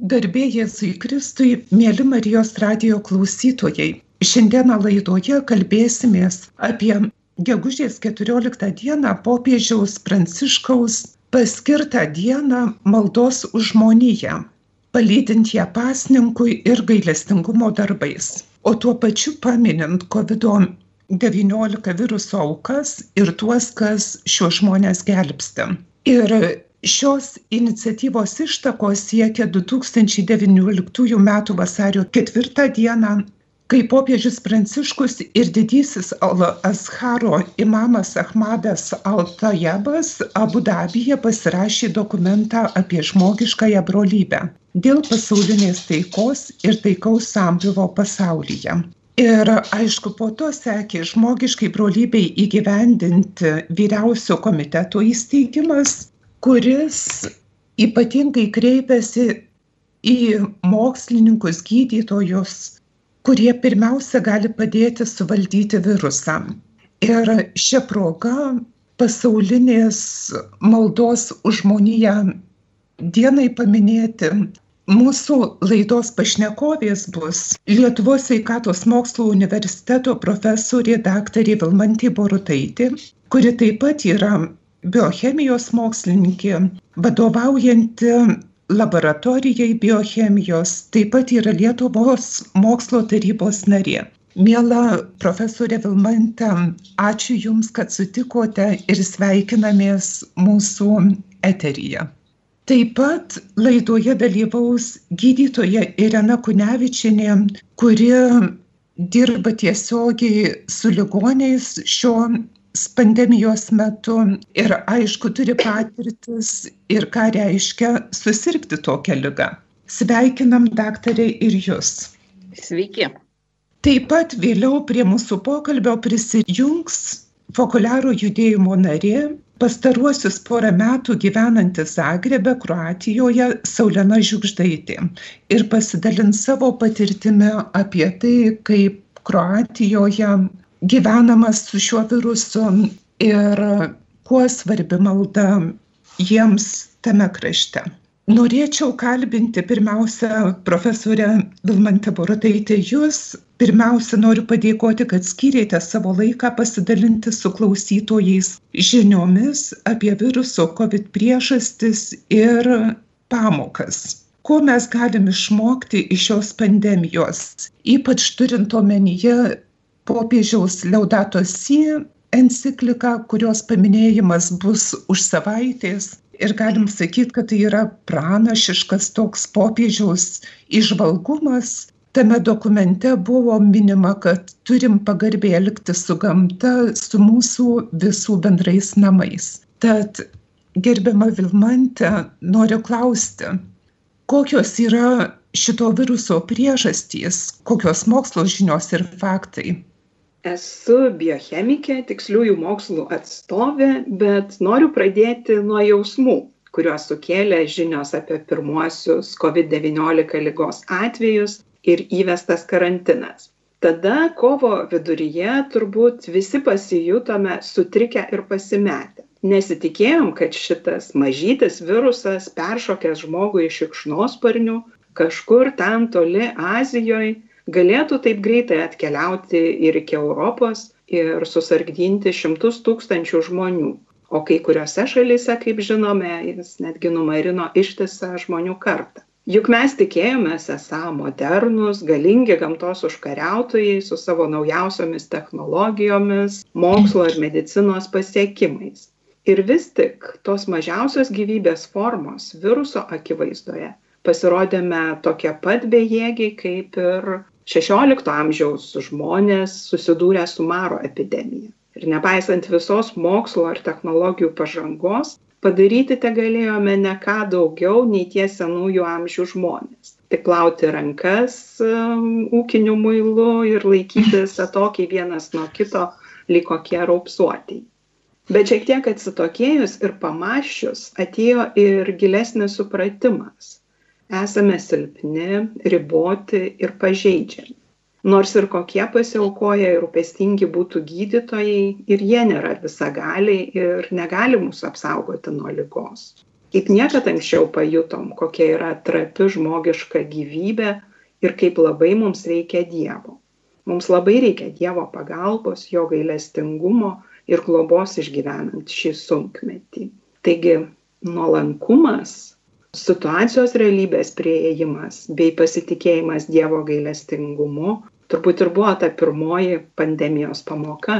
Garbė Jėzui Kristui, mėly Marijos radio klausytojai. Šiandieną laidoje kalbėsimės apie gegužės 14 dieną popiežiaus Pranciškaus paskirtą dieną maldos už žmoniją, palydint ją pasninkui ir gailestingumo darbais, o tuo pačiu paminint COVID-19 viruso aukas ir tuos, kas šiuos žmonės gelbsti. Ir Šios iniciatyvos ištakos siekia 2019 m. vasario 4 dieną, kai popiežius Pranciškus ir didysis Al-Azharo imamas Ahmadas Al-Tajabas Abu Dabyje pasirašė dokumentą apie žmogiškąją brolybę dėl pasaulinės taikos ir taikaus sambuvo pasaulyje. Ir aišku, po to sekė žmogiškai brolybei įgyvendinti vyriausio komiteto įsteigimas kuris ypatingai kreipiasi į mokslininkus, gydytojus, kurie pirmiausia gali padėti suvaldyti virusą. Ir šią progą pasaulinės maldos už žmoniją dienai paminėti mūsų laidos pašnekovės bus Lietuvos sveikatos mokslo universiteto profesorė daktarė Vilmantė Borutaitė, kuri taip pat yra biochemijos mokslininkė, vadovaujanti laboratorijai biochemijos, taip pat yra Lietuvos mokslo tarybos narė. Mėla profesorė Vilmante, ačiū Jums, kad sutikote ir sveikinamės mūsų eteryje. Taip pat laidoje dalyvaus gydytoja Irena Kunevičinė, kuri dirba tiesiogiai su ligoniais šio pandemijos metu ir aišku turi patirtis ir ką reiškia susirgti tokią ligą. Sveikinam daktarė ir jūs. Sveiki. Taip pat vėliau prie mūsų pokalbio prisijungs Fokuliaro judėjimo narė, pastaruosius porą metų gyvenanti Zagrebe, Kroatijoje, Saulena Žiugždaitė ir pasidalins savo patirtimi apie tai, kaip Kroatijoje gyvenama su šiuo virusu ir kuo svarbi malda jiems tame krašte. Norėčiau kalbinti pirmiausia profesorę Vilmantę Borutaitę jūs. Pirmiausia, noriu padėkoti, kad skyrėte savo laiką pasidalinti su klausytojais žiniomis apie viruso COVID priežastis ir pamokas. Ko mes galim išmokti iš šios pandemijos, ypač turint omenyje popiežiaus Liaudato Si enciklika, kurios paminėjimas bus už savaitės. Ir galim sakyti, kad tai yra pranašiškas toks popiežiaus išvalgumas. Tame dokumente buvo minima, kad turim pagarbiai elgtis su gamta, su mūsų visų bendrais namais. Tad, gerbiama Vilmante, noriu klausti, kokios yra šito viruso priežastys, kokios mokslo žinios ir faktai? Esu biochemikė, tiksliųjų mokslų atstovė, bet noriu pradėti nuo jausmų, kuriuos sukėlė žinios apie pirmuosius COVID-19 lygos atvejus ir įvestas karantinas. Tada kovo viduryje turbūt visi pasijutome sutrikę ir pasimetę. Nesitikėjom, kad šitas mažytis virusas peršokęs žmogų iš šikšnosparnių kažkur ten toli Azijoje galėtų taip greitai atkeliauti ir iki Europos ir susargdinti šimtus tūkstančių žmonių. O kai kuriuose šalyse, kaip žinome, jis netgi numarino ištisą žmonių kartą. Juk mes tikėjomės esą modernus, galingi gamtos užkariautojai su savo naujausiomis technologijomis, mokslo ir medicinos pasiekimais. Ir vis tik tos mažiausios gyvybės formos viruso akivaizdoje pasirodėme tokie pat bejėgiai kaip ir šešiolikto amžiaus žmonės susidūrę su maro epidemija. Ir nepaisant visos mokslo ar technologijų pažangos, padaryti te galėjome ne ką daugiau nei tie senųjų amžių žmonės. Tik plauti rankas um, ūkiniu muilu ir laikytis atokiai vienas nuo kito, liko kokie raupsuotėjai. Bet šiek tiek atsitokėjus ir pamaščius atėjo ir gilesnis supratimas, esame silpni, riboti ir pažeidžiami. Nors ir kokie pasiaukoja ir rūpestingi būtų gydytojai, ir jie nėra visagaliai ir negali mūsų apsaugoti nuo lygos. Kaip niekad anksčiau pajutom, kokia yra trapi žmogiška gyvybė ir kaip labai mums reikia Dievo. Mums labai reikia Dievo pagalbos, jo gailestingumo ir globos išgyvenant šį sunkmetį. Taigi nuolankumas, situacijos realybės prieigimas bei pasitikėjimas Dievo gailestingumu turbūt ir buvo ta pirmoji pandemijos pamoka,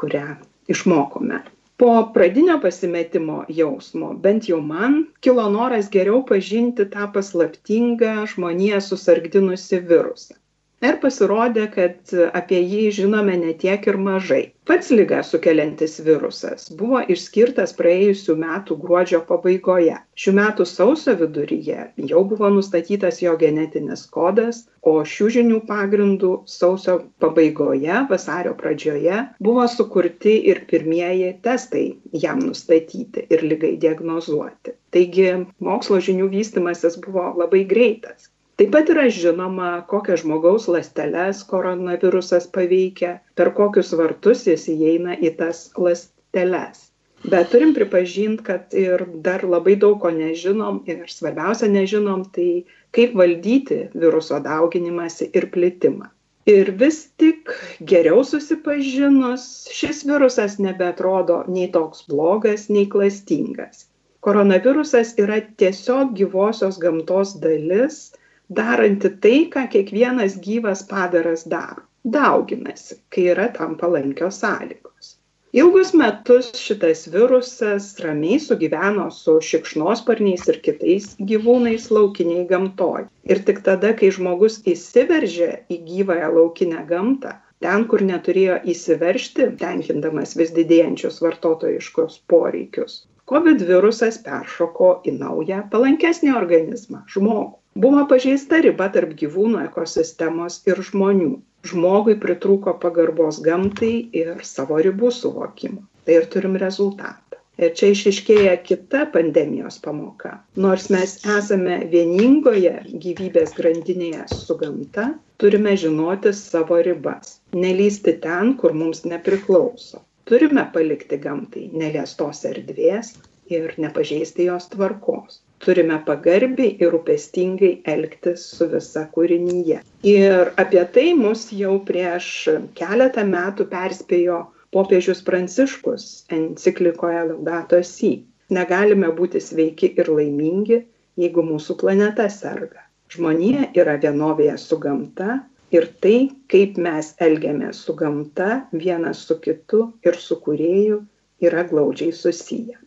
kurią išmokome. Po pradinio pasimetimo jausmo, bent jau man, kilo noras geriau pažinti tą paslaptingą žmoniją susargdinusi virusą ir pasirodė kad apie jį žinome ne tiek ir mažai. Pats ligą sukeliantis virusas buvo išskirtas praėjusių metų gruodžio pabaigoje. Šių metų sausio viduryje jau buvo nustatytas jo genetinis kodas o šių žinių pagrindu sausio pabaigoje vasario pradžioje buvo sukurti ir pirmieji testai jam nustatyti ir ligai diagnozuoti. Taigi mokslo žinių vystymasis buvo labai greitas taip pat yra žinoma kokias žmogaus ląsteles koronavirusas paveikia per kokius vartus jis įeina į tas ląsteles. Bet turim pripažint kad ir dar labai daug ko nežinom ir svarbiausia nežinom tai kaip valdyti viruso dauginimąsi ir plitimą. Ir vis tik geriau susipažinus šis virusas nebeatrodo nei toks blogas nei klastingas. Koronavirusas yra tiesiog gyvosios gamtos dalis daranti tai, ką kiekvienas gyvas padaras daro - dauginasi, kai yra tam palankios sąlygos. Ilgus metus šitas virusas ramiai sugyveno su šikšnosparniais ir kitais gyvūnais laukiniai gamtoj. Ir tik tada, kai žmogus įsiveržė į gyvąją laukinę gamtą, ten, kur neturėjo įsiveršti, tenkindamas vis didėjančius vartotojiškos poreikius, COVID virusas peršoko į naują, palankesnį organizmą - žmogų buvo pažeista riba tarp gyvūnų ekosistemos ir žmonių. Žmogui pritrūko pagarbos gamtai ir savo ribų suvokimo. Tai ir turim rezultatą. Ir čia išryškėja kita pandemijos pamoka. Nors mes esame vieningoje gyvybės grandinėje su gamta turime žinoti savo ribas. Nelįsti ten kur mums nepriklauso. Turime palikti gamtai neliestos erdvės ir nepažeisti jos tvarkos turime pagarbiai ir rūpestingai elgtis su visa kūrinyje. Ir apie tai mus jau prieš keletą metų perspėjo popiežius Pranciškus enciklikoje Laudato Si. Negalime būti sveiki ir laimingi, jeigu mūsų planeta serga. Žmonija yra vienovėje su gamta ir tai, kaip mes elgiamės su gamta, vienas su kitu ir su kurėju, yra glaudžiai susiję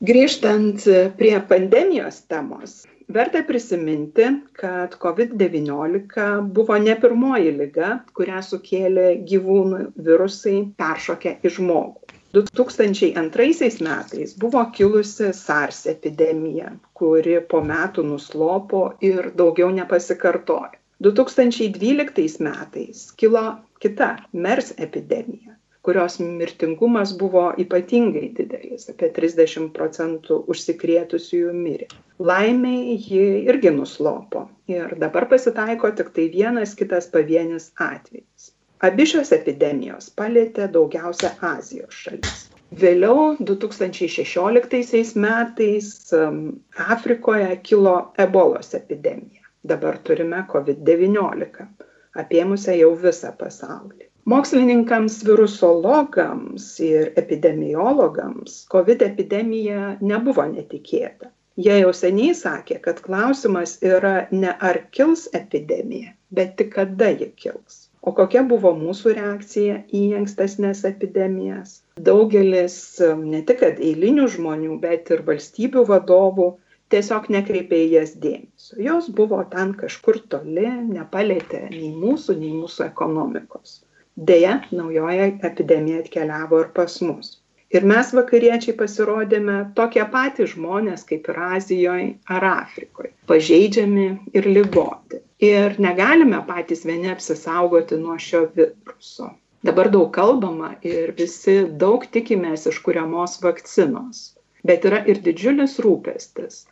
grįžtant prie pandemijos temos verta prisiminti kad covid devyniolika buvo ne pirmoji liga kurią sukėlė gyvūnų virusai peršokę į žmogų. Du tūkstančiai antraisiais metais buvo kilusi sars epidemija kuri po metų nuslopo ir daugiau nepasikartojo. Du tūkstančiai dvyliktais metais kilo kita mers epidemija kurios mirtingumas buvo ypatingai didelis apie trisdešimt procentų užsikrėtusiųjų mirė. Laimei ji irgi nuslopo ir dabar pasitaiko tiktai vienas kitas pavienis atvejis. Abi šios epidemijos palietė daugiausia azijos šalis. Vėliau du tūkstančiai šešioliktaisiais metais um, afrikoje kilo ebolos epidemija. Dabar turime covid devyniolika apėmusią jau visą pasaulį mokslininkams virusologams ir epidemiologams covid epidemija nebuvo netikėta. Jie jau seniai sakė kad klausimas yra ne ar kils epidemija bet tik kada ji kils. O kokia buvo mūsų reakcija į ankstesnes epidemijas? Daugelis ne tik kad eilinių žmonių bet ir valstybių vadovų tiesiog nekreipė į jas dėmesio. Jos buvo ten kažkur toli nepalietė nei mūsų nei mūsų ekonomikos deja naujoji epidemija atkeliavo ir pas mus. Ir mes vakariečiai pasirodėme tokie patys žmonės kaip ir azijoj ar afrikoj pažeidžiami ir ligoti. Ir negalime patys vieni apsisaugoti nuo šio viruso. Dabar daug kalbama ir visi daug tikimės iš kuriamos vakcinos. Bet yra ir didžiulis rūpestis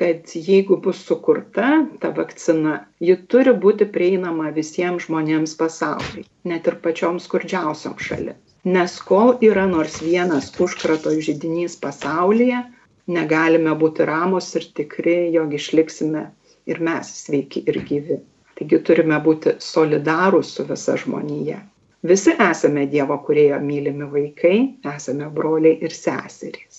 kad jeigu bus sukurta ta vakcina ji turi būti prieinama visiems žmonėms pasauly net ir pačioms skurdžiausioms šalims nes kol yra nors vienas užkrato židinys pasaulyje negalime būti ramus ir tikri, jog išliksime ir mes sveiki ir gyvi. Taigi turime būti solidarūs su visa žmonija. Visi esame Dievo kurėjo mylimi vaikai, esame broliai ir seserys.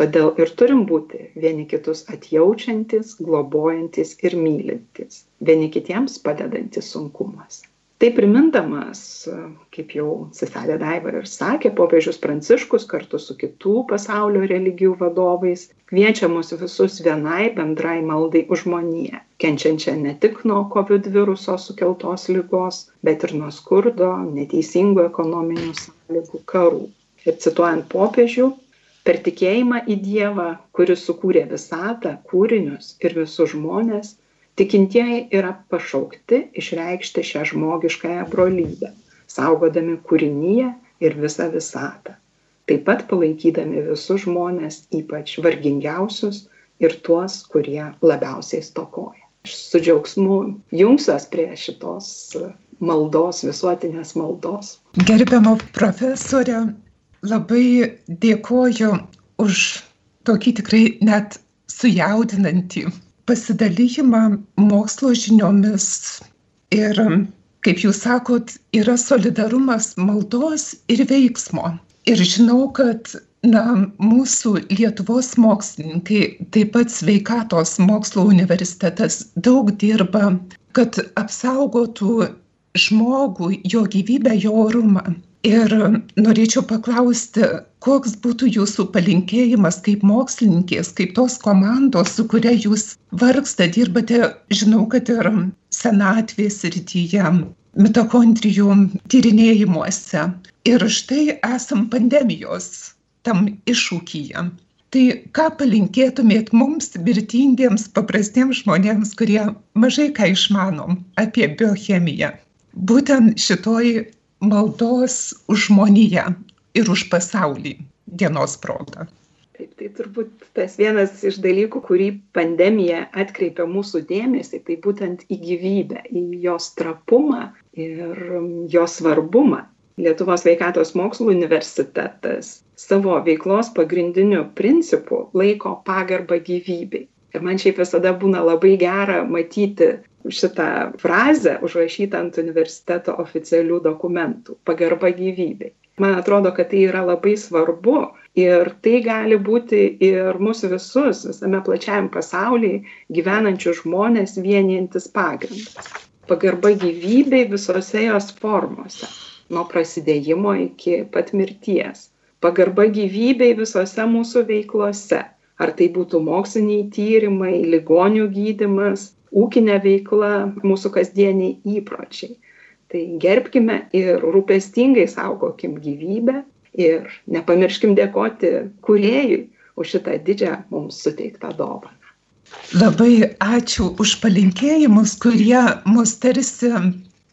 Todėl ir turim būti vieni kitus atjaučiantis, globojantis ir mylintis, vieni kitiems padedantis sunkumuose tai primindamas kaip jau seselė daiva ir sakė popiežius pranciškus kartu su kitų pasaulio religijų vadovais kviečia mus visus vienai bendrai maldai už žmoniją kenčiančią ne tik nuo covid viruso sukeltos ligos bet ir nuo skurdo neteisingų ekonominių sąlygų karų. Ir cituojant popiežių per tikėjimą į dievą kuris sukūrė visatą kūrinius ir visus žmones tikintieji yra pašaukti išreikšti šią žmogiškąją brolybę saugodami kūriniją ir visą visatą. Taip pat palaikydami visus žmones ypač vargingiausius ir tuos kurie labiausiai stokoja. Aš su džiaugsmu jungsiuos prie šitos maldos visuotinės maldos. Gerbiama profesore labai dėkoju už tokį tikrai net sujaudinantį pasidalijimą mokslo žiniomis. Ir kaip jūs sakot yra solidarumas maldos ir veiksmo. Ir žinau kad na mūsų lietuvos mokslininkai taip pat sveikatos mokslų universitetas daug dirba kad apsaugotų žmogų jo gyvybę jo orumą ir norėčiau paklausti koks būtų jūsų palinkėjimas kaip mokslininkės kaip tos komandos su kuria jūs vargstat dirbate žinau kad ir senatvės srityje mitochondrijų tyrinėjimuose. Ir štai esam pandemijos tam iššūkyje. Tai ką palinkėtumėt mums mirtingiems paprastiems žmonėms kurie mažai ką išmanom apie biochemiją? Būtent šitoj maldos už žmoniją ir už pasaulį dienos proga. Taip, tai turbūt tas vienas iš dalykų, kurį pandemija atkreipia mūsų dėmesį, tai būtent į gyvybę, į jos trapumą ir jos svarbumą. Lietuvos sveikatos mokslų universitetas savo veiklos pagrindiniu principu laiko pagarbą gyvybei. Ir man šiaip visada būna labai gera matyti šitą frazę užrašytą ant universiteto oficialių dokumentų - pagarba gyvybei. Man atrodo, kad tai yra labai svarbu ir tai gali būti ir mūsų visus, visame plačiajam pasaulyje gyvenančių žmonės vienijantis pagrindas. Pagarba gyvybei visose jos formose, nuo prasidėjimo iki pat mirties. Pagarba gyvybei visose mūsų veiklose. Ar tai būtų moksliniai tyrimai, ligonių gydimas, ūkinė veikla, mūsų kasdieniai įpročiai. Tai gerbkime ir rūpestingai saugokim gyvybę ir nepamirškim dėkoti kuriejui už šitą didžią mums suteiktą dovaną. Labai ačiū už palinkėjimus, kurie mus tarsi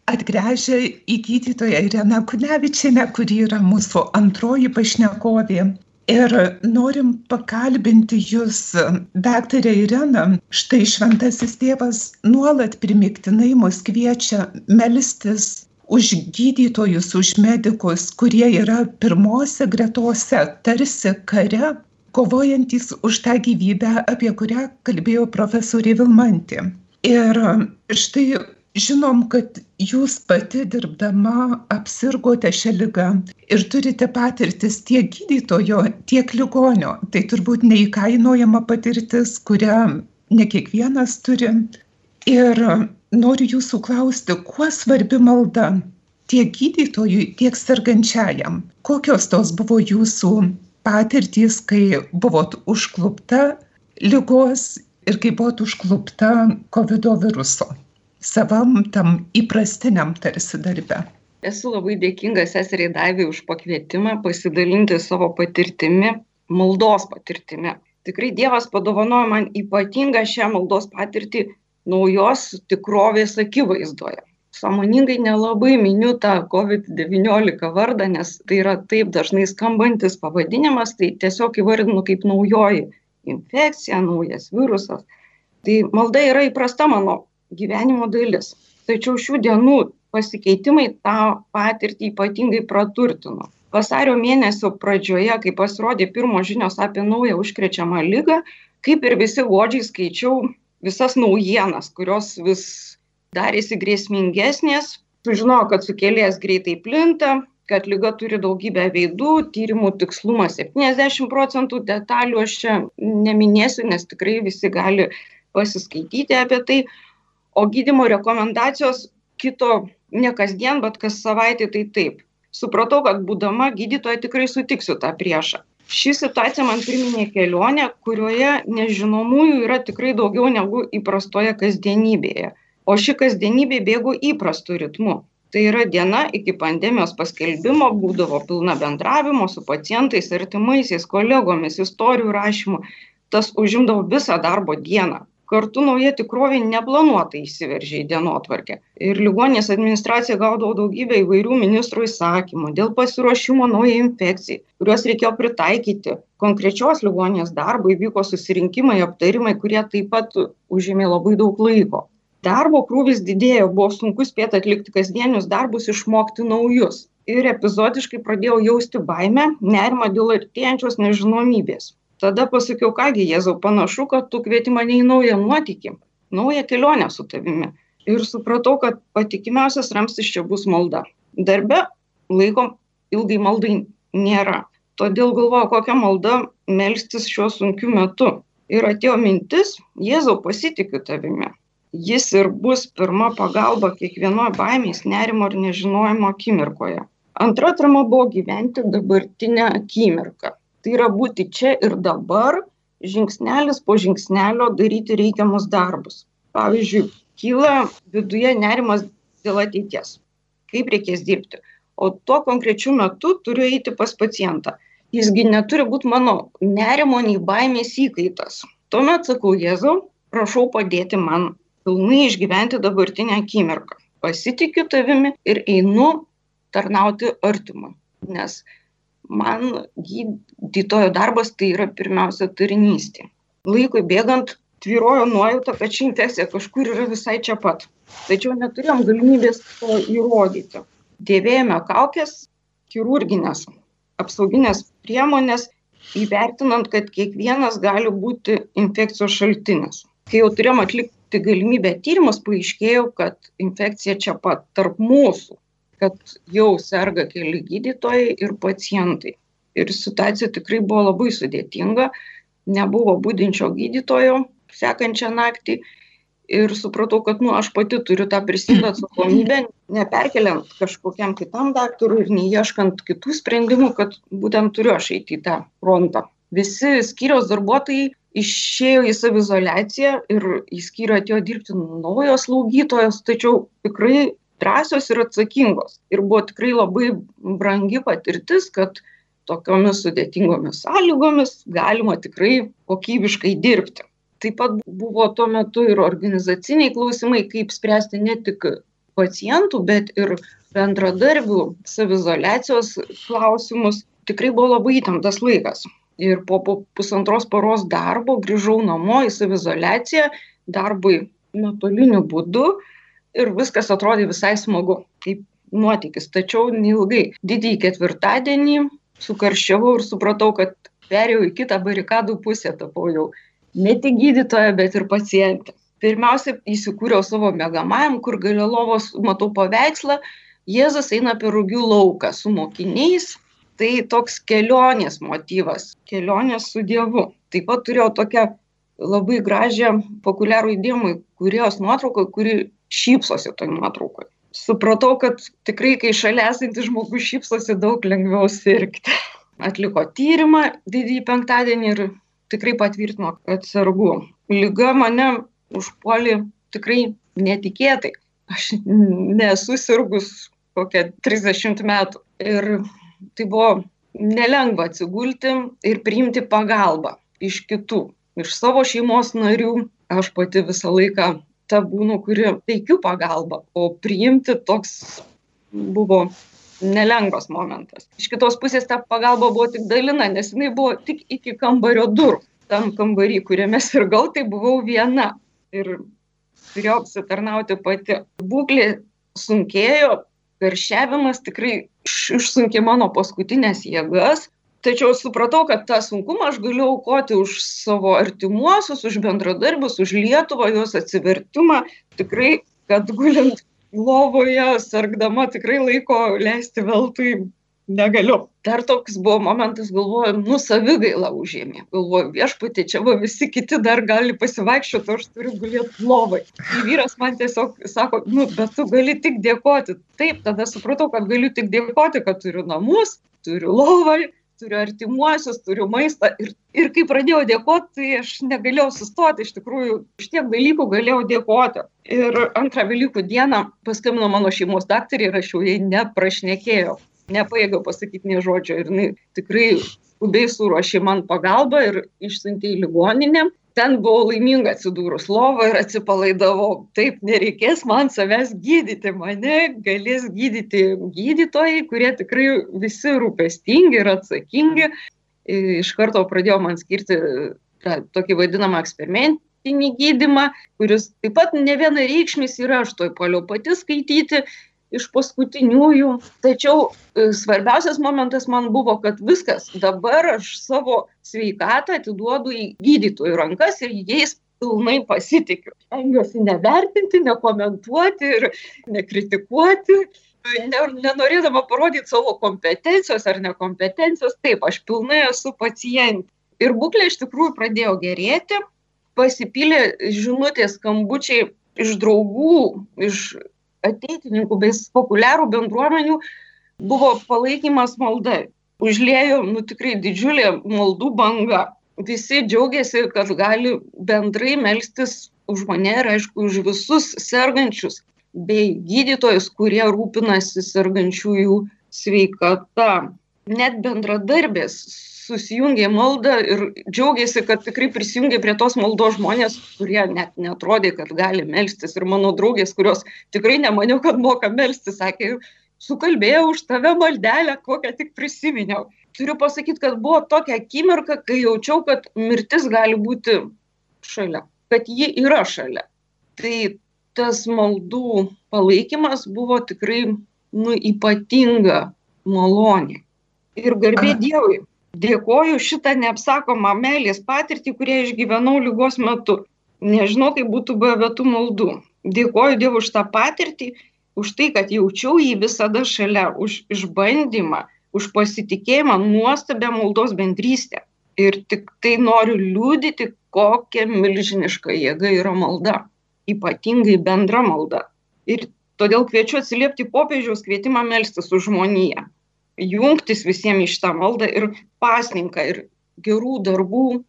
atgręžia į gydytoją Ireną Kunevičianę, kuri yra mūsų antroji pašnekovė ir norim pakalbinti jus daktare irena. Štai šventasis tėvas nuolat primygtinai mus kviečia melstis už gydytojus už medikus kurie yra pirmose gretose tarsi kare kovojantys už tą gyvybę apie kurią kalbėjo profesorė vilmantė. Ir štai žinom kad jūs pati dirbdama apsirgote šia liga ir turite patirtis tiek gydytojo tiek ligonio. Tai turbūt neįkainojama patirtis kurią ne kiekvienas turi. Ir noriu jūsų klausti kuo svarbi malda tiek gydytojui tiek sergančiajam? Kokios tos buvo jūsų patirtys kai buvot užklupta ligos ir kai buvot užklupta kovido viruso savam tam įprastiniam tarsi darbe. Esu labai dėkinga seseriai Daivai už pakvietimą pasidalinti savo patirtimi, maldos patirtimi. Tikrai Dievas padovanojo man ypatingą šią maldos patirtį naujos tikrovės akivaizdoje. Samoningai nelabai miniu tą COVID-19 vardą, nes tai yra taip dažnai skambantis pavadinimas, tai tiesiog įvardinu kaip naujoji infekcija, naujas virusas. Tai malda yra įprasta mano gyvenimo dalis. Tačiau šių dienų pasikeitimai tą patirtį ypatingai praturtino. vasario mėnesio pradžioje, kai pasirodė pirmos žinios apie naują užkrečiamą lygą, kaip ir visi godžiai skaičiau visas naujienas, kurios vis darėsi grėsmingesnės, sužinojo, kad sukėlėjas greitai plinta, kad lyga turi daugybę veidų, tyrimų tikslumas 70 procentų, detalių aš čia neminėsiu, nes tikrai visi gali pasiskaityti apie tai. O gydimo rekomendacijos kito ne kasdien, bet kas savaitę tai taip. Supratau, kad būdama gydytoja tikrai sutiksiu tą priešą. Ši situacija man priminė kelionę, kurioje nežinomųjų yra tikrai daugiau negu įprastoje kasdienybėje. O ši kasdienybė bėgo įprastu ritmu tai yra diena iki pandemijos paskelbimo būdavo pilna bendravimo su pacientais artimaisiais kolegomis istorijų rašymu tas užimdavo visą darbo dieną kartu nauja tikrovė neplanuotai įsiveržė į dienotvarkę. Ir ligoninės administracija gaudavo daugybę įvairių ministrų įsakymų dėl pasiruošimo naujai infekcijai kuriuos reikėjo pritaikyti. Konkrečios ligoninės darbui vyko susirinkimai aptarimai kurie taip pat užėmė labai daug laiko. Darbo krūvis didėjo buvo sunku spėt atlikti kasdienius darbus išmokti naujus. Ir epizodiškai pradėjau jausti baimę nerimą dėl artėjančios nežinomybės tada pasakiau ką gi jėzau panašu kad tu kvieti mane į naują nuotykį naują kelionę su tavimi. Ir supratau kad patikimiausias ramstis čia bus malda. Darbe laiko ilgai maldai nėra. Todėl galvojau kokia malda melstis šiuo sunkiu metu. Ir atėjo mintis jėzau pasitikiu tavimi. Jis ir bus pirma pagalba kiekvienoj baimės nerimo ir nežinojimo akimirkoje. Antra atrama buvo gyventi dabartinę akimirką tai yra būti čia ir dabar žingsnelis po žingsnelio daryti reikiamus darbus. Pavyzdžiui kyla viduje nerimas dėl ateities. Kaip reikės dirbti? O tuo konkrečiu metu turiu eiti pas pacientą. Jis gi neturi būt mano nerimo nei baimės įkaitas. Tuomet sakau jėzau prašau padėti man pilnai išgyventi dabartinę akimirką. Pasitikiu tavimi ir einu tarnauti artimui. Nes man gydytojo darbas tai yra pirmiausia tarnystė laikui bėgant tvyrojo nuojauta kad ši infekcija kažkur yra visai čia pat. Tačiau neturėjom galimybės to įrodyti. Dėvėjome kaukes chirurgines apsaugines priemones įvertinant kad kiekvienas gali būti infekcijos šaltinis. Kai jau turėjom atlikt atlikti galimybę tyrimus paaiškėjo kad infekcija čia pat tarp mūsų kad jau serga keli gydytojai ir pacientai. Ir situacija tikrai buvo labai sudėtinga. Nebuvo budinčio gydytojo sekančią naktį. Ir supratau kad nu aš pati turiu tą prisiimt atsakomybę neperkeliant kažkokiam kitam daktarui ir neieškant kitų sprendimų kad būtent turiu aš eiti į tą frontą. Visi skyriaus darbuotojai išėjo į saviizoliaciją ir į skyrių atėjo dirbti naujos slaugytojos tačiau tikrai drąsios ir atsakingos. Ir buvo tikrai labai brangi patirtis kad tokiomis sudėtingomis sąlygomis galima tikrai kokybiškai dirbti. Taip pat buvo tuo metu ir organizaciniai klausimai kaip spręsti ne tik pacientų bet ir bendradarbių saviizoliacijos klausimus. Tikrai buvo labai įtemptas laikas. Ir po po pusantros paros darbo grįžau namo į saviizoliaciją darbui nuotoliniu būdu ir viskas atrodė visai smagu kaip nuotykis. Tačiau neilgai didįjį ketvirtadienį sukarščiavau ir supratau kad perėjau į kitą barikadų pusę tapau jau ne tik gydytoja bet ir pacientė. Pirmiausia įsikūriau savo miegamajam kur gale lovos matau paveikslą jėzus eina per rugių lauką su mokiniais. Tai toks kelionės motyvas kelionės su dievu. Taip pat turėjau tokią labai gražią populiarųjį dievui kūrėjos nuotrauką kuri šypsosi toj nuotraukoj. Supratau kad tikrai kai šalia esantis žmogus šypsosi daug lengviau sirgti. Atliko tyrimą didįjį penktadienį ir tikrai patvirtino kad sergu. Liga mane užpuolė tikrai netikėtai. Aš nesu sirgus kokią trisdešimt metų. Ir tai buvo nelengva atsigulti ir priimti pagalbą iš kitų iš savo šeimos narių. Aš pati visą laiką ta būnu kuri teikiu pagalbą o priimti toks buvo nelengvas momentas. Iš kitos pusės ta pagalba buvo tik dalina nes jinai buvo tik iki kambario durų tam kambary kuriame sirgau tai buvau viena. Ir turėjau apsitarnauti pati. Būklė sunkėjo karščiavimas tikrai išsunkė mano paskutinės jėgas. Tačiau supratau, kad tą sunkumą aš galiu aukoti už savo artimuosius, už bendradarbius, už Lietuvą, jos atsivertimą. Tikrai, kad gulint lovoje, sargdama, tikrai laiko leisti veltui negaliu. Dar toks buvo momentas, galvoju, nu savigaila užėmė. Galvoju, viešpatė, čia va visi kiti dar gali pasivaikščioti, aš turiu gulėti lovai. Tai vyras man tiesiog sako, nu, bet tu gali tik dėkoti. Taip, tada supratau, kad galiu tik dėkoti, kad turiu namus, turiu lovą, turiu artimuosius, turiu maistą. Ir, ir kai pradėjau dėkoti, tai aš negalėjau sustoti, iš tikrųjų, iš tiek dalykų galėjau dėkoti. Ir antrą Velykų dieną paskambino mano šeimos daktarė ir aš jau jai neprašnekėjau nepajėgiau pasakyti nei žodžio ir jinai tikrai skubiai suruošė man pagalbą ir išsiuntė į ligoninę. Ten buvau laiminga atsidūrus lovą ir atsipalaidavau. Taip, nereikės man savęs gydyti, mane galės gydyti gydytojai, kurie tikrai visi rūpestingi ir atsakingi. Iš karto pradėjo man skirti tą tokį vadinamą eksperimentinį gydimą, kuris taip pat ne vienareikšmis yra, aš toj poliau pati skaityti, iš paskutiniųjų. Tačiau e, svarbiausias momentas man buvo, kad viskas, dabar aš savo sveikatą atiduodu į gydytojų rankas ir jais pilnai pasitikiu. Stengiuosi nevertinti, nekomentuoti ir nekritikuoti. Nenorėdama parodyti savo kompetencijos ar nekompetencijos, taip, aš pilnai esu pacientė. Ir būklė iš tikrųjų pradėjo gerėti, pasipylė žinutės skambučiai iš draugų, iš ateitininkų bei populiarų bendruomenių buvo palaikymas malda. Užlėjo, nu tikrai didžiulė maldų banga. Visi džiaugiasi, kad gali bendrai melstis už mane ir aišku už visus sergančius bei gydytojus, kurie rūpinasi sergančiųjų sveikata. Net bendradarbės susijungė maldą ir džiaugiasi, kad tikrai prisijungė prie tos maldos žmonės, kurie net netrodė, kad gali melstis. Ir mano draugės, kurios tikrai nemaniau, kad moka melstis, sakė, sukalbėjau už tave maldelę, kokią tik prisiminiau. Turiu pasakyti, kad buvo tokia akimirka, kai jaučiau, kad mirtis gali būti šalia, kad ji yra šalia. Tai tas maldų palaikymas buvo tikrai nu, ypatinga malonė. Ir garbė Dievui dėkoju šitą neapsakomą meilės patirtį, kurią išgyvenau lygos metu. Nežinau, kaip būtų buvę be tų maldų. Dėkoju Dievui už tą patirtį, už tai, kad jaučiau jį visada šalia, už išbandymą, už pasitikėjimą, nuostabę maldos bendrystę. Ir tik tai noriu liūdyti, kokia milžiniška jėga yra malda, ypatingai bendra malda. Ir todėl kviečiu atsiliepti popiežiaus kvietimą melstis už žmoniją jungtis visiems į šitą maldą ir pasninką, ir gerų darbų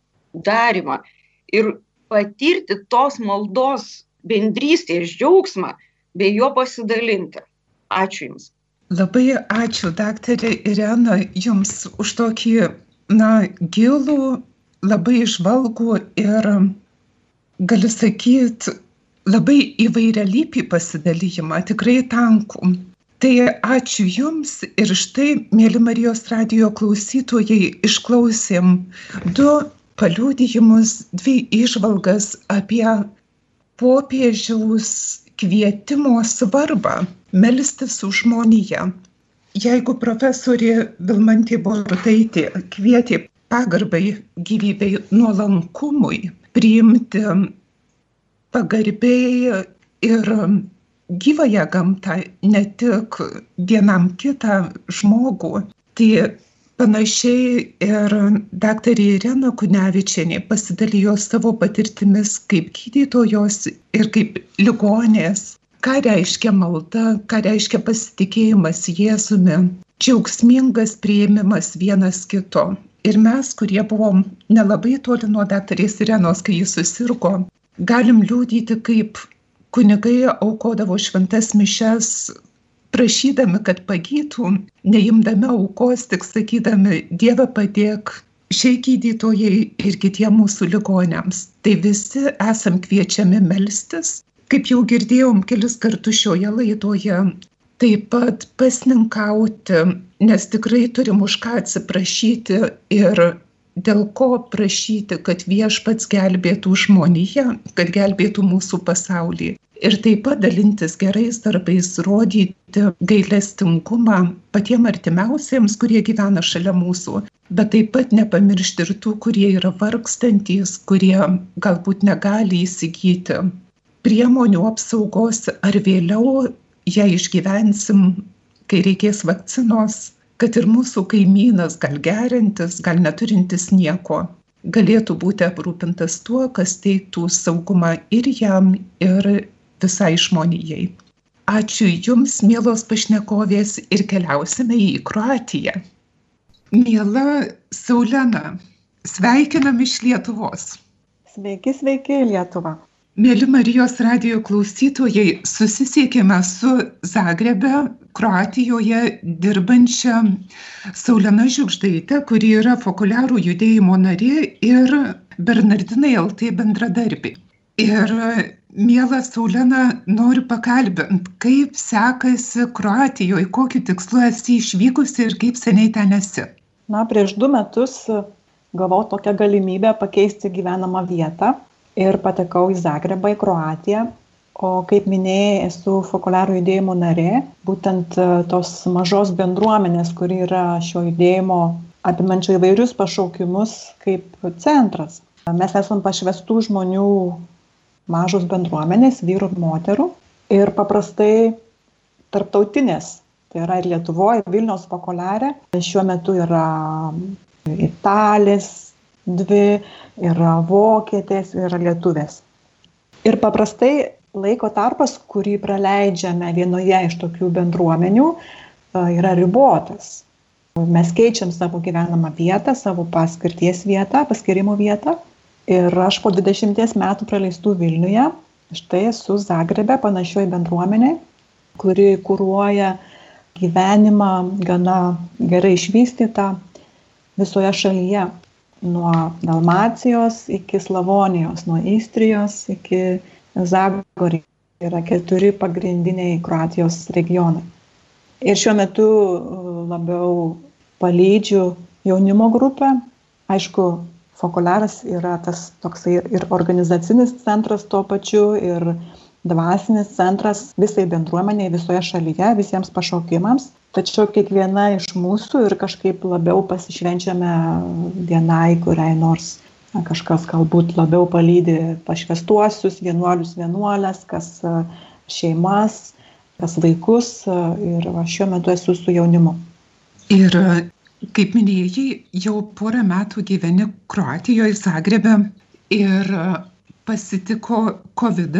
darimą. Ir patirti tos maldos bendrystės džiaugsmą bei jo pasidalinti. Ačiū Jums. Labai ačiū, daktarė Irena, Jums už tokį, na, gilų, labai išvalgų ir, galiu sakyti, labai įvairialypį pasidalijimą, tikrai tankų. Tai ačiū Jums ir štai, mėly Marijos radio klausytojai, išklausėm du paliūdėjimus, dvi išvalgas apie popiežiaus kvietimo svarbą melstis už žmoniją. Jeigu profesorė Vilmantė Borutaitė kvietė pagarbai gyvybei nuolankumui, priimti pagarbiai ir gyvąją gamtą, ne tik vienam kitą žmogų. Tai panašiai ir daktarė Irena Kunevičianė pasidalijo savo patirtimis kaip gydytojos ir kaip ligonės. Ką reiškia malda, ką reiškia pasitikėjimas Jėzumi, džiaugsmingas prieimimas vienas kito. Ir mes, kurie buvom nelabai toli nuo daktarės Irenos, kai jis susirgo, galim liūdyti, kaip kunigai aukodavo šventas mišes prašydami, kad pagytų, neimdami aukos, tik sakydami, Dieve padėk šiai gydytojai ir kitiem mūsų ligonėms. Tai visi esam kviečiami melstis. Kaip jau girdėjom kelis kartus šioje laidoje, taip pat pasninkauti, nes tikrai turim už ką atsiprašyti ir dėl ko prašyti, kad viešpats gelbėtų žmoniją, kad gelbėtų mūsų pasaulį. Ir taip pat dalintis gerais darbais, rodyti gailestingumą patiems artimiausiems, kurie gyvena šalia mūsų, bet taip pat nepamiršti ir tų, kurie yra vargstantis, kurie galbūt negali įsigyti priemonių apsaugos ar vėliau ją išgyvensim, kai reikės vakcinos, kad ir mūsų kaimynas, gal gerintis, gal neturintis nieko, galėtų būti aprūpintas tuo, kas teiktų saugumą ir jam, ir visai žmonijai. Ačiū Jums, mielos pašnekovės, ir keliausime į Kroatiją. Miela Saulena, sveikinam iš Lietuvos. Sveiki, sveiki Lietuva. Mėly Marijos radio klausytojai, susisiekėme su Zagrebe, Kroatijoje dirbančia Saulena Žiugždaitė, kuri yra fokuliarų judėjimo narė ir Bernardinai LT bendradarbė. Ir Mėla Saulena, noriu pakalbinti, kaip sekasi Kroatijoje, kokiu tikslu esi išvykusi ir kaip seniai ten esi. Na, prieš du metus gavau tokią galimybę pakeisti gyvenamą vietą ir patekau į Zagrebą, į Kroatiją. O kaip minėjai, esu Fokuliarų judėjimo narė, būtent e, tos mažos bendruomenės, kuri yra šio judėjimo apimančio įvairius pašaukimus kaip centras. Mes esam pašvestų žmonių mažos bendruomenės, vyrų ir moterų. Ir paprastai tarptautinės, tai yra ir Lietuvoje, Vilniaus Fokuliarė, šiuo metu yra italės, dvi, yra vokietės, yra lietuvės. Ir paprastai laiko tarpas, kurį praleidžiame vienoje iš tokių bendruomenių, yra ribotas. Mes keičiam savo gyvenamą vietą, savo paskirties vietą, paskirimo vietą. Ir aš po 20 metų praleistų Vilniuje, štai esu Zagrebe panašioji bendruomenė, kuri kūruoja gyvenimą gana gerai išvystytą visoje šalyje nuo Dalmacijos iki Slavonijos, nuo Istrijos iki Zagorį. Yra keturi pagrindiniai Kroatijos regionai. Ir šiuo metu uh, labiau palydžiu jaunimo grupę. Aišku, Fokularas yra tas toksai ir organizacinis centras tuo pačiu, ir dvasinis centras visai bendruomeniai visoje šalyje, visiems pašaukimams tačiau kiekviena iš mūsų ir kažkaip labiau pasišvenčiame vienai kuriai nors na, kažkas galbūt labiau palydi pašvestuosius, vienuolius, vienuolės, kas šeimas, kas vaikus ir va, šiuo metu esu su jaunimu. Ir kaip minėjai, jau porą metų gyveni Kroatijoje, Zagrebe ir pasitiko COVID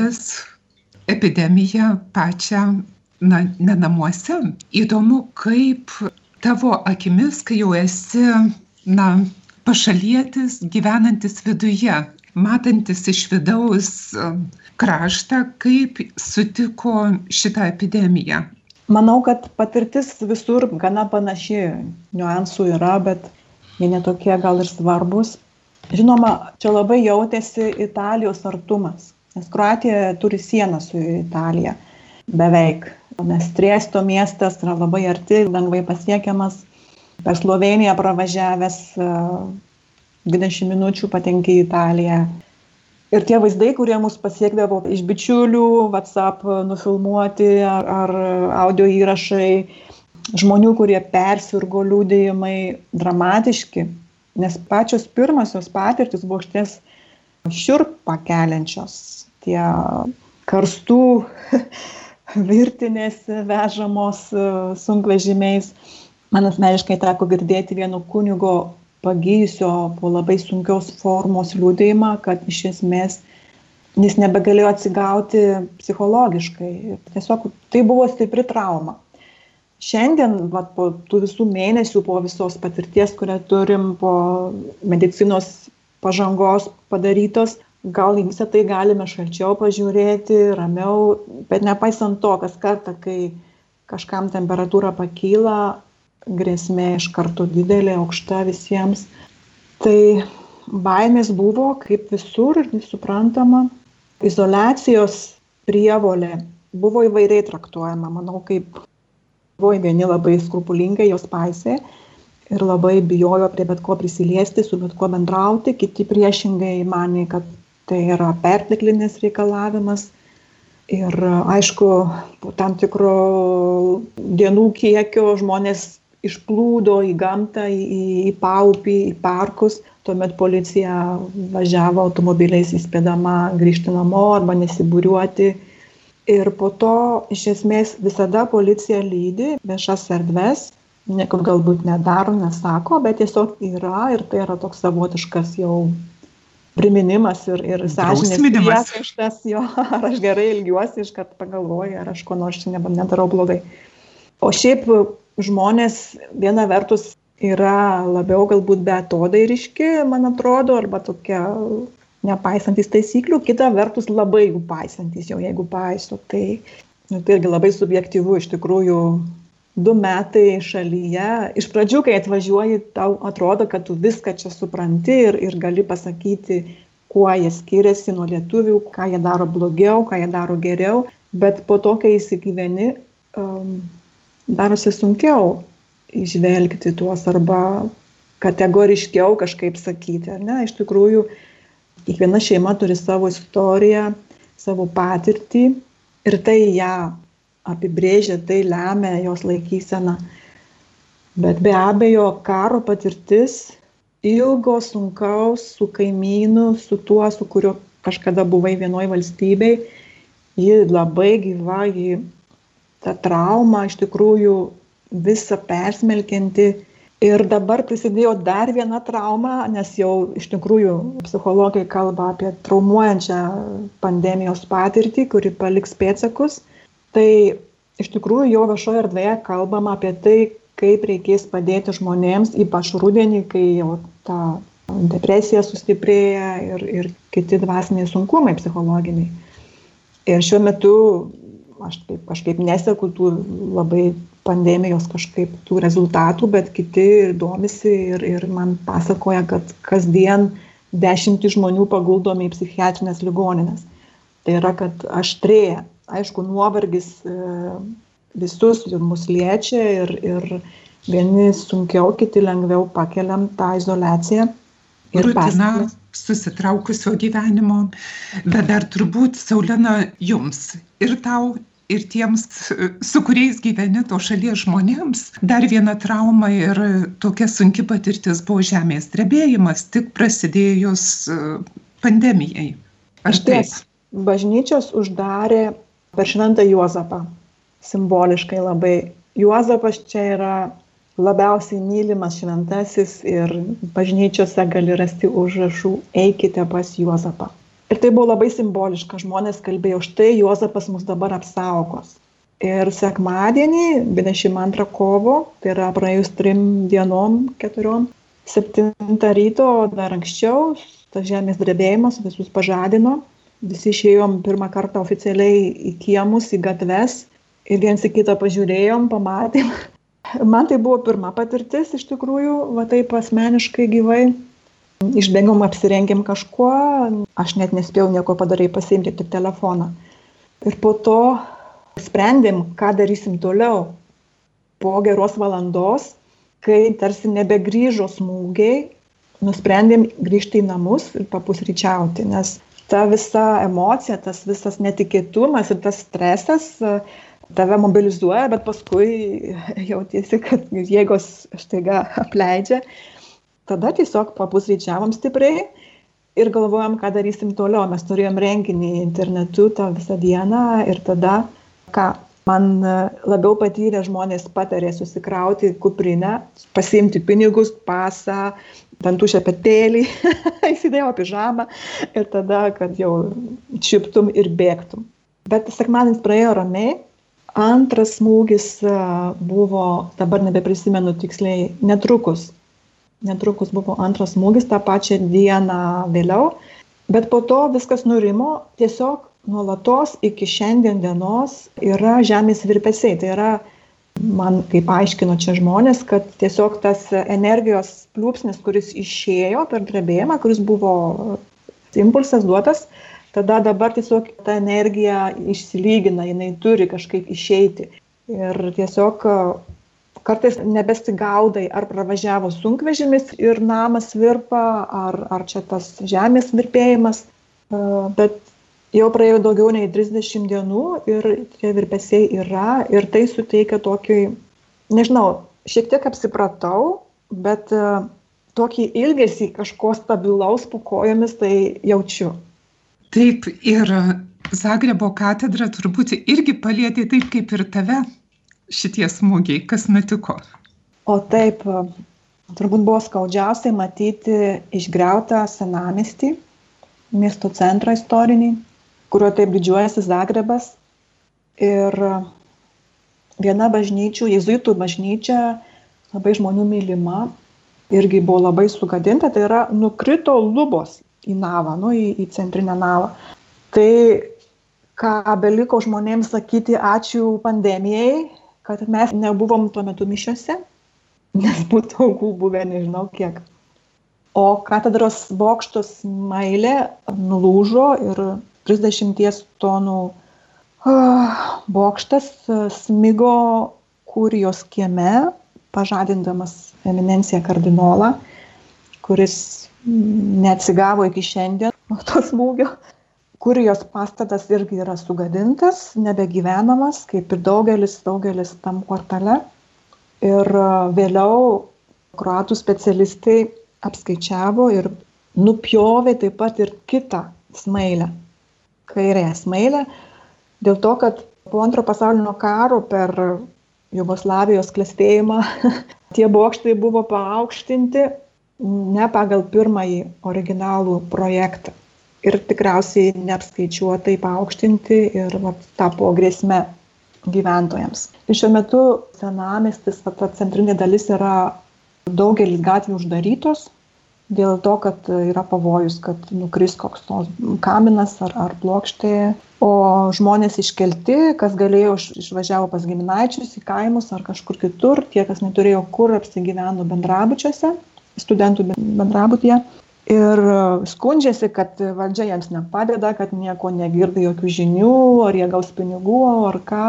epidemija pačią na, ne namuose. Įdomu, kaip tavo akimis, kai jau esi, na, pašalietis, gyvenantis viduje, matantis iš vidaus um, kraštą, kaip sutiko šitą epidemiją. Manau, kad patirtis visur gana panaši, niuansų yra, bet jie netokie gal ir svarbus. Žinoma, čia labai jautėsi Italijos artumas, nes Kroatija turi sieną su Italija beveik nes Triesto miestas yra labai arti, lengvai pasiekiamas. Per Sloveniją pravažiavęs 20 minučių patenki į Italiją. Ir tie vaizdai, kurie mus pasiekdavo iš bičiulių, WhatsApp nufilmuoti ar, ar audio įrašai, žmonių, kurie persirgo liūdėjimai, dramatiški, nes pačios pirmosios patirtis buvo šties šiurpą keliančios. Tie karstų virtinės vežamos e, sunkvežimiais. Man asmeniškai teko girdėti vieno kunigo pagijusio po labai sunkios formos liūdėjimą, kad iš esmės jis nebegalėjo atsigauti psichologiškai. Tiesiog tai buvo stipri trauma. Šiandien, va, po tų visų mėnesių, po visos patirties, kurią turim, po medicinos pažangos padarytos, gal į visą tai galime šalčiau pažiūrėti, ramiau, bet nepaisant to, kas kartą, kai kažkam temperatūra pakyla, grėsmė iš karto didelė, aukšta visiems. Tai baimės buvo, kaip visur, suprantama. Izolacijos prievolė buvo įvairiai traktuojama. Manau, kaip buvo vieni labai skrupulingai jos paisė ir labai bijojo prie bet ko prisiliesti, su bet kuo bendrauti, kiti priešingai mane, kad tai yra perteklinis reikalavimas. Ir aišku, po tam tikro dienų kiekio žmonės išplūdo į gamtą, į, į paupį, į parkus. Tuomet policija važiavo automobiliais įspėdama grįžti namo arba nesibūriuoti. Ir po to iš esmės visada policija lydi viešas erdves, nieko galbūt nedaro, nesako, bet tiesiog yra ir tai yra toks savotiškas jau priminimas ir, ir sąžinės priekaištas jo, ar aš gerai ilgiuosi, iš kad pagalvoju, ar aš ko nors čia nedarau blogai. O šiaip žmonės viena vertus yra labiau galbūt betodairiški, man atrodo, arba tokie nepaisantis taisyklių, kita vertus labai jų paisantis, jau jeigu paiso, tai, nu, tai irgi labai subjektyvu iš tikrųjų du metai šalyje iš pradžių kai atvažiuoji tau atrodo kad tu viską čia supranti ir ir gali pasakyti kuo jie skiriasi nuo lietuvių ką jie daro blogiau ką jie daro geriau bet po to kai įsigyveni um, darosi sunkiau įžvelgti tuos arba kategoriškiau kažkaip sakyti, ar ne? Iš tikrųjų, kiekviena šeima turi savo istoriją, savo patirtį ir tai ją apibrėžia, tai lemia jos laikysena. Bet be abejo, karo patirtis ilgo, sunkaus, su kaimynu, su tuo, su kuriuo kažkada buvai vienoje valstybei, ji labai gyva, ji ta trauma iš tikrųjų visą persmelkianti. Ir dabar prisidėjo dar viena trauma, nes jau iš tikrųjų psichologai kalba apie traumuojančią pandemijos patirtį, kuri paliks pėtsakus tai iš tikrųjų jau viešoje erdvėje kalbama apie tai, kaip reikės padėti žmonėms, ypač rudenį, kai jau ta depresija sustiprėja ir, ir kiti dvasiniai sunkumai psichologiniai. Ir šiuo metu aš taip kažkaip neseku tų labai pandemijos kažkaip tų rezultatų, bet kiti domisi ir, ir man pasakoja, kad kasdien dešimtį žmonių paguldomi į psichiatrinės ligoninės. Tai yra, kad aštrėja aišku, nuovargis e, visus mus liečia ir, ir vieni sunkiau, kiti lengviau pakeliam tą izolaciją. Rutina susitraukusio gyvenimo, bet dar turbūt Saulina jums ir tau ir tiems, su kuriais gyveni to šalies žmonėms. Dar viena trauma ir tokia sunki patirtis buvo žemės drebėjimas, tik prasidėjus e, pandemijai. Ar taip? Bažnyčios uždarė per šventą Juozapą. Simboliškai labai. Juozapas čia yra labiausiai mylimas šventasis ir bažnyčiose gali rasti užrašų eikite pas Juozapą. Ir tai buvo labai simboliška, žmonės kalbėjo, štai Juozapas mus dabar apsaugos. Ir sekmadienį, 22 kovo, tai yra praėjus trim dienom, keturiom, 7 ryto, dar anksčiau, tas žemės drebėjimas visus pažadino visi išėjom pirmą kartą oficialiai į kiemus, į gatves ir viens į kitą pažiūrėjom, pamatėm. Man tai buvo pirma patirtis iš tikrųjų, va taip asmeniškai gyvai. Išbėgom, apsirengėm kažkuo, aš net nespėjau nieko padarai pasiimti, tik telefoną. Ir po to sprendėm, ką darysim toliau. Po geros valandos, kai tarsi nebegrįžo smūgiai, nusprendėm grįžti į namus ir papusryčiauti, nes ta visa emocija, tas visas netikėtumas ir tas stresas e, tave mobilizuoja, bet paskui jautiesi, kad jėgos štaiga apleidžia. Tada tiesiog papusryčiavom stipriai ir galvojom, ką darysim toliau. Mes turėjom renginį internetu tą visą dieną ir tada, ką man labiau patyrę žmonės patarė susikrauti kuprinę, pasiimti pinigus, pasą, dantų šepetėlį, įsidėjau pižamą ir tada, kad jau čiptum ir bėgtum. Bet sekmadienis praėjo ramiai. Antras smūgis buvo, dabar nebeprisimenu tiksliai, netrukus. Netrukus buvo antras smūgis tą pačią dieną vėliau. Bet po to viskas nurimo, tiesiog nuolatos iki šiandien dienos yra žemės virpesiai. Tai yra man kaip aiškino čia žmonės, kad tiesiog tas energijos pliūpsnis, kuris išėjo per drebėjimą, kuris buvo impulsas duotas, tada dabar tiesiog ta energija išsilygina, jinai turi kažkaip išeiti. Ir tiesiog kartais nebesigaudai, ar pravažiavo sunkvežimis ir namas virpa, ar, ar čia tas žemės virpėjimas. E, bet jau praėjo daugiau nei 30 dienų ir tie virpesiai yra ir tai suteikia tokį, nežinau, šiek tiek apsipratau, bet e, tokį ilgesį kažko stabilaus po kojomis tai jaučiu. Taip, ir Zagrebo katedra turbūt irgi palėtė taip kaip ir tave šitie smūgiai, kas nutiko. O taip, turbūt buvo skaudžiausiai matyti išgriautą senamestį, miesto centrą istorinį, kurio taip didžiuojasi Zagrebas. Ir viena bažnyčių, jezuitų bažnyčia, labai žmonių mylima, irgi buvo labai sugadinta, tai yra nukrito lubos į navą, nu, į, į centrinę navą. Tai ką beliko žmonėms sakyti ačiū pandemijai, kad mes nebuvom tuo metu mišiuose, nes būtų aukų buvę nežinau kiek. O katedros bokštos mailė nulūžo ir 30 tonų bokštas smigo kurijos kieme, pažadindamas eminenciją kardinolą, kuris neatsigavo iki šiandien nuo to smūgio kurijos pastatas irgi yra sugadintas, nebegyvenamas, kaip ir daugelis, daugelis tam kvartale. Ir vėliau kruatų specialistai apskaičiavo ir nupjovė taip pat ir kitą smailę, kairėją smailę, dėl to, kad po antro pasaulinio karo per Jugoslavijos klėstėjimą tie bokštai buvo paaukštinti ne pagal pirmąjį originalų projektą ir tikriausiai neapskaičiuotai paaukštinti ir vat, tapo grėsme gyventojams. Ir šiuo metu senamestis, ta centrinė dalis yra daugelis gatvių uždarytos dėl to, kad yra pavojus, kad nukris koks nors kaminas ar, ar plokštė, o žmonės iškelti, kas galėjo išvažiavo pas giminaičius į kaimus ar kažkur kitur, tie, kas neturėjo kur apsigyveno bendrabučiuose, studentų bendrabutyje, ir skundžiasi kad valdžia jiems nepadeda kad nieko negirdi jokių žinių ar jie gaus pinigų ar ką.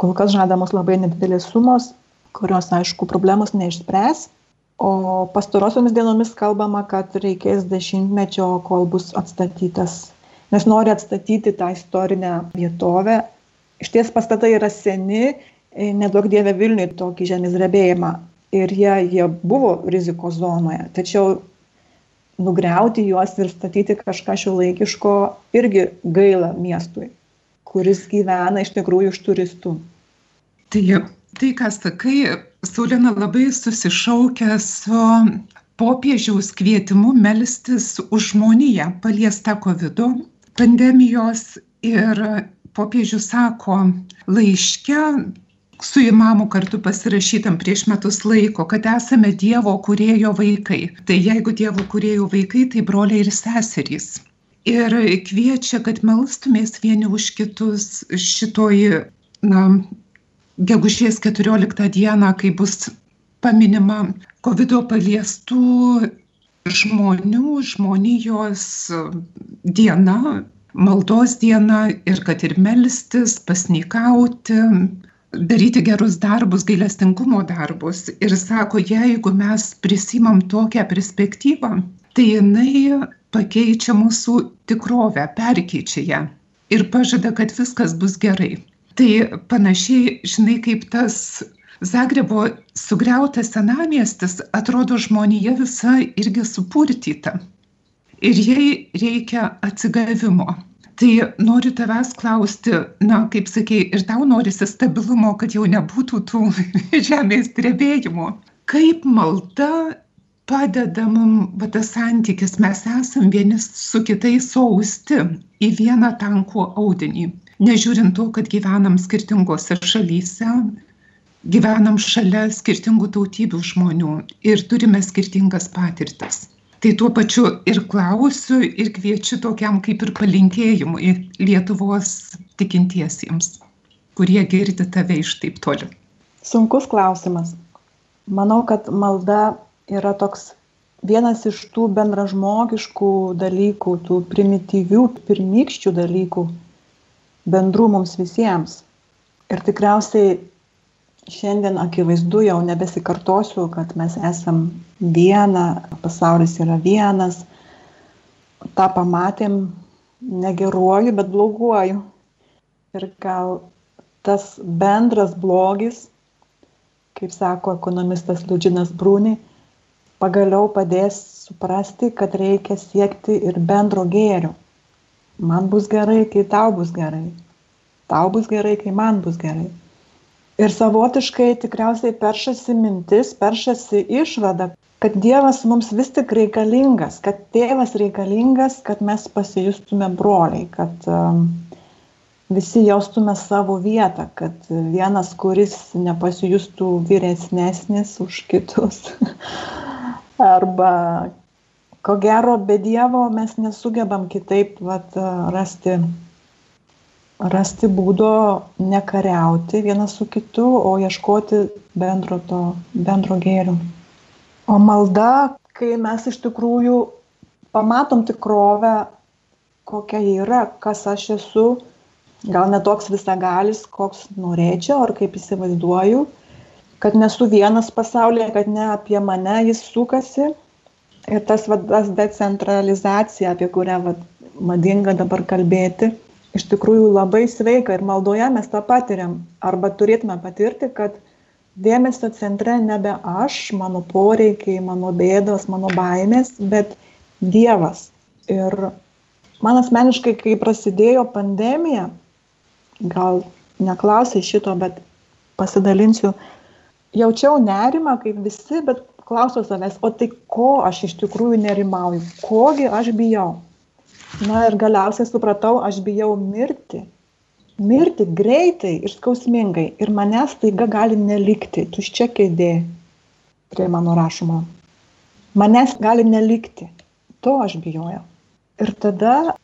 Kol kas žadamos labai nedidelės sumos kurios aišku problemos neišspręs o pastarosiomis dienomis kalbama kad reikės dešimtmečio kol bus atstatytas nes nori atstatyti tą istorinę vietovę išties pastatai yra seni neduok dieve vilniui tokį žemės drebėjimą ir jie jie buvo rizikos zonoje tačiau nugriauti juos ir statyti kažką šiuolaikiško irgi gaila miestui, kuris gyvena iš tikrųjų iš turistų. Tai, tai ką sakai, Saulina labai susišaukia su popiežiaus kvietimu melstis už žmoniją paliestą COVID pandemijos ir popiežius sako laiške su imamu kartu pasirašytam prieš metus laiko, kad esame Dievo kurėjo vaikai. Tai jeigu Dievo kurėjo vaikai, tai broliai ir seserys. Ir kviečia, kad melstumės vieni už kitus šitoj, na, gegužės 14 dieną, kai bus paminima COVID paliestų žmonių, žmonijos diena, maldos diena ir kad ir melstis, pasnikauti, daryti gerus darbus, gailestingumo darbus. Ir sako, jeigu mes prisimam tokią perspektyvą, tai jinai pakeičia mūsų tikrovę, perkeičia ją ir pažada, kad viskas bus gerai. Tai panašiai, žinai, kaip tas Zagrebo sugriautas senamiestis atrodo žmonija visa irgi supurtyta. Ir jai reikia atsigavimo. Tai noriu tavęs klausti na kaip sakei ir tau norisi stabilumo kad jau nebūtų tų žemės drebėjimų. Kaip malda padeda mum va tas santykis? Mes esam vieni su kitais suausti į vieną tankų audinį nežiūrint to kad gyvenam skirtingose šalyse gyvenam šalia skirtingų tautybių žmonių ir turime skirtingas patirtis tai tuo pačiu ir klausiu ir kviečiu tokiam kaip ir palinkėjimui Lietuvos tikintiesiems, kurie girdi tave iš taip toli. Sunkus klausimas. Manau, kad malda yra toks vienas iš tų bendražmogiškų dalykų, tų primityvių, pirmykščių dalykų, bendrų mums visiems. Ir tikriausiai šiandien akivaizdu jau nebesikartosiu, kad mes esam viena, pasaulis yra vienas. Ta pamatėm ne geruoju, bet bloguoju. Ir gal tas bendras blogis, kaip sako ekonomistas Liudžinas Brūni, pagaliau padės suprasti, kad reikia siekti ir bendro gėrio. Man bus gerai, kai tau bus gerai. Tau bus gerai, kai man bus gerai ir savotiškai tikriausiai peršasi mintis peršasi išvada kad dievas mums vis tik reikalingas kad tėvas reikalingas kad mes pasijustume broliai kad um, visi jaustume savo vietą kad vienas kuris nepasijustų vyresnesnis už kitus arba ko gero be dievo mes nesugebam kitaip vat rasti rasti būdo nekariauti vienas su kitu, o ieškoti bendro to, bendro gėrio. O malda, kai mes iš tikrųjų pamatom tikrovę, kokia yra, kas aš esu, gal netoks visagalis, koks norėčiau ar kaip įsivaizduoju, kad nesu vienas pasaulyje, kad ne apie mane jis sukasi. Ir tas vadas decentralizacija, apie kurią vad, madinga dabar kalbėti, iš tikrųjų labai sveika ir maldoje mes tą patiriam arba turėtume patirti, kad dėmesio centre nebe aš, mano poreikiai, mano bėdos, mano baimės, bet Dievas. Ir man asmeniškai, kai prasidėjo pandemija, gal neklausai šito, bet pasidalinsiu, jaučiau nerimą kaip visi, bet klausiau savęs, o tai ko aš iš tikrųjų nerimauju, kogi aš bijau? Na ir galiausiai supratau aš bijau mirti. Mirti greitai ir skausmingai. Ir manęs staiga gali nelikti. Tuščia kėdė prie mano rašomo manęs gali nelikti. To aš bijojau. Ir tada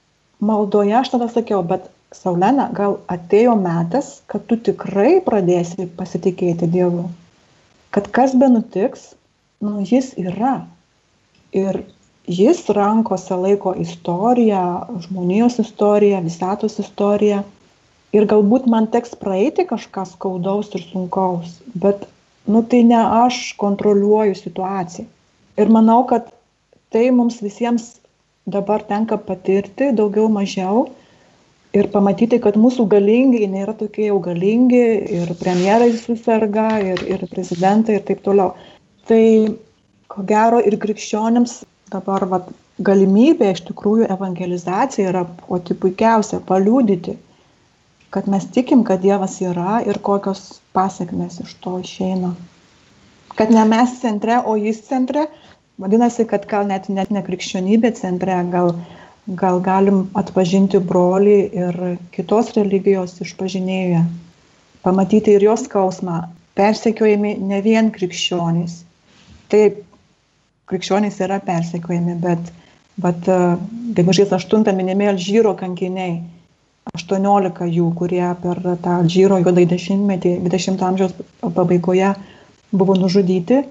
maldoje aš tada sakiau bet saulena gal atėjo metas kad tu tikrai pradėsi pasitikėti dievu? Kad kas benutiks nu jis yra. Ir jis rankose laiko istoriją žmonijos istoriją visatos istoriją. Ir galbūt man teks praeiti kažką skaudaus ir sunkaus bet nu tai ne aš kontroliuoju situaciją. Ir manau kad tai mums visiems dabar tenka patirti daugiau mažiau ir pamatyti kad mūsų galingieji nėra tokie jau galingi ir premjerai suserga ir ir prezidentai ir taip toliau tai ko gero ir krikščionims dabar vat galimybė iš tikrųjų evangelizacija yra pati puikiausia paliudyti, kad mes tikim, kad Dievas yra ir kokios pasiekmes iš to išeina. Kad ne mes centre, o jis centre, vadinasi, kad gal net, net ne krikščionybė centre, gal, gal galim atpažinti brolį ir kitos religijos išpažinėjoje, pamatyti ir jos skausmą, persekiojami ne vien krikščionys. Taip, krikščionys yra persekiojami, bet, bet gegužės 8 minimi Alžyro kankiniai, 18 jų, kurie per tą Alžyro juodai dešimtmetį 20 amžiaus pabaigoje buvo nužudyti,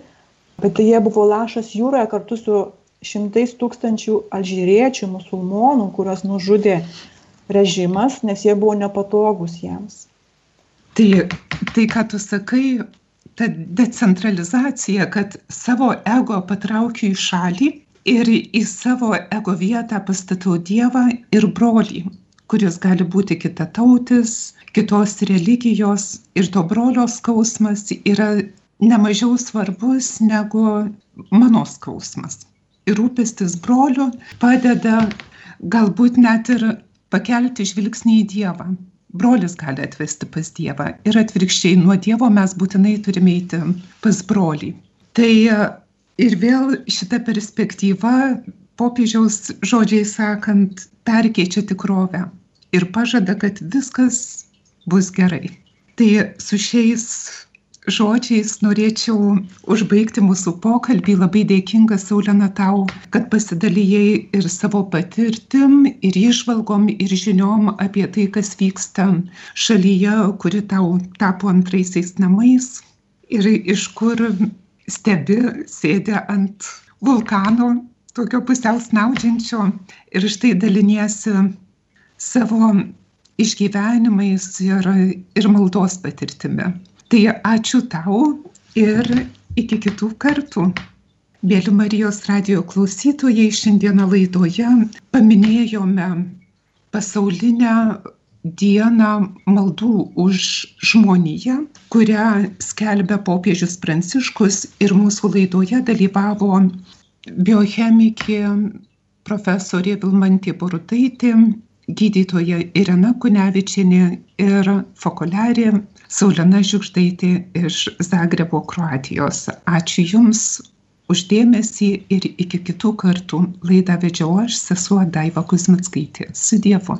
bet jie buvo lašas jūroje kartu su šimtais tūkstančių alžyriečių, musulmonų, kuriuos nužudė režimas, nes jie buvo nepatogus jiems. Tai, tai ką tu sakai, ta decentralizacija, kad savo ego patraukiu į šalį ir į savo ego vietą pastatau Dievą ir brolį, kuris gali būti kitatautis, kitos religijos ir to brolio skausmas yra nemažiau svarbus negu mano skausmas. Ir rūpestis broliu padeda galbūt net ir pakelti žvilgsnį į Dievą brolis gali atvesti pas Dievą. Ir atvirkščiai, nuo Dievo mes būtinai turime eiti pas brolį. Tai ir vėl šita perspektyva, popiežiaus žodžiai sakant, perkeičia tikrovę ir pažada, kad viskas bus gerai. Tai su šiais žodžiais norėčiau užbaigti mūsų pokalbį. Labai dėkinga Saulėna tau, kad pasidalijai ir savo patirtim, ir išvalgom, ir žiniom apie tai, kas vyksta šalyje, kuri tau tapo antraisiais namais ir iš kur stebi, sėdė ant vulkano, tokio pusiau snaudžiančio ir štai daliniesi savo išgyvenimais ir, ir maldos patirtimi. Tai ačiū tau ir iki kitų kartų. Mėly Marijos radio klausytojai, šiandieną laidoje paminėjome pasaulinę dieną maldų už žmoniją, kurią skelbia popiežius Pranciškus ir mūsų laidoje dalyvavo biochemikė profesorė Vilmantė Borutaitė, gydytoja Irena Kunevičianė ir fokuliarė Saulina Žiukštaitė iš Zagrebo, Kroatijos. Ačiū Jums uždėmesį ir iki kitų kartų laidą vedžiau aš, sesuo Daiva Kuzmickaitė. Su Dievu.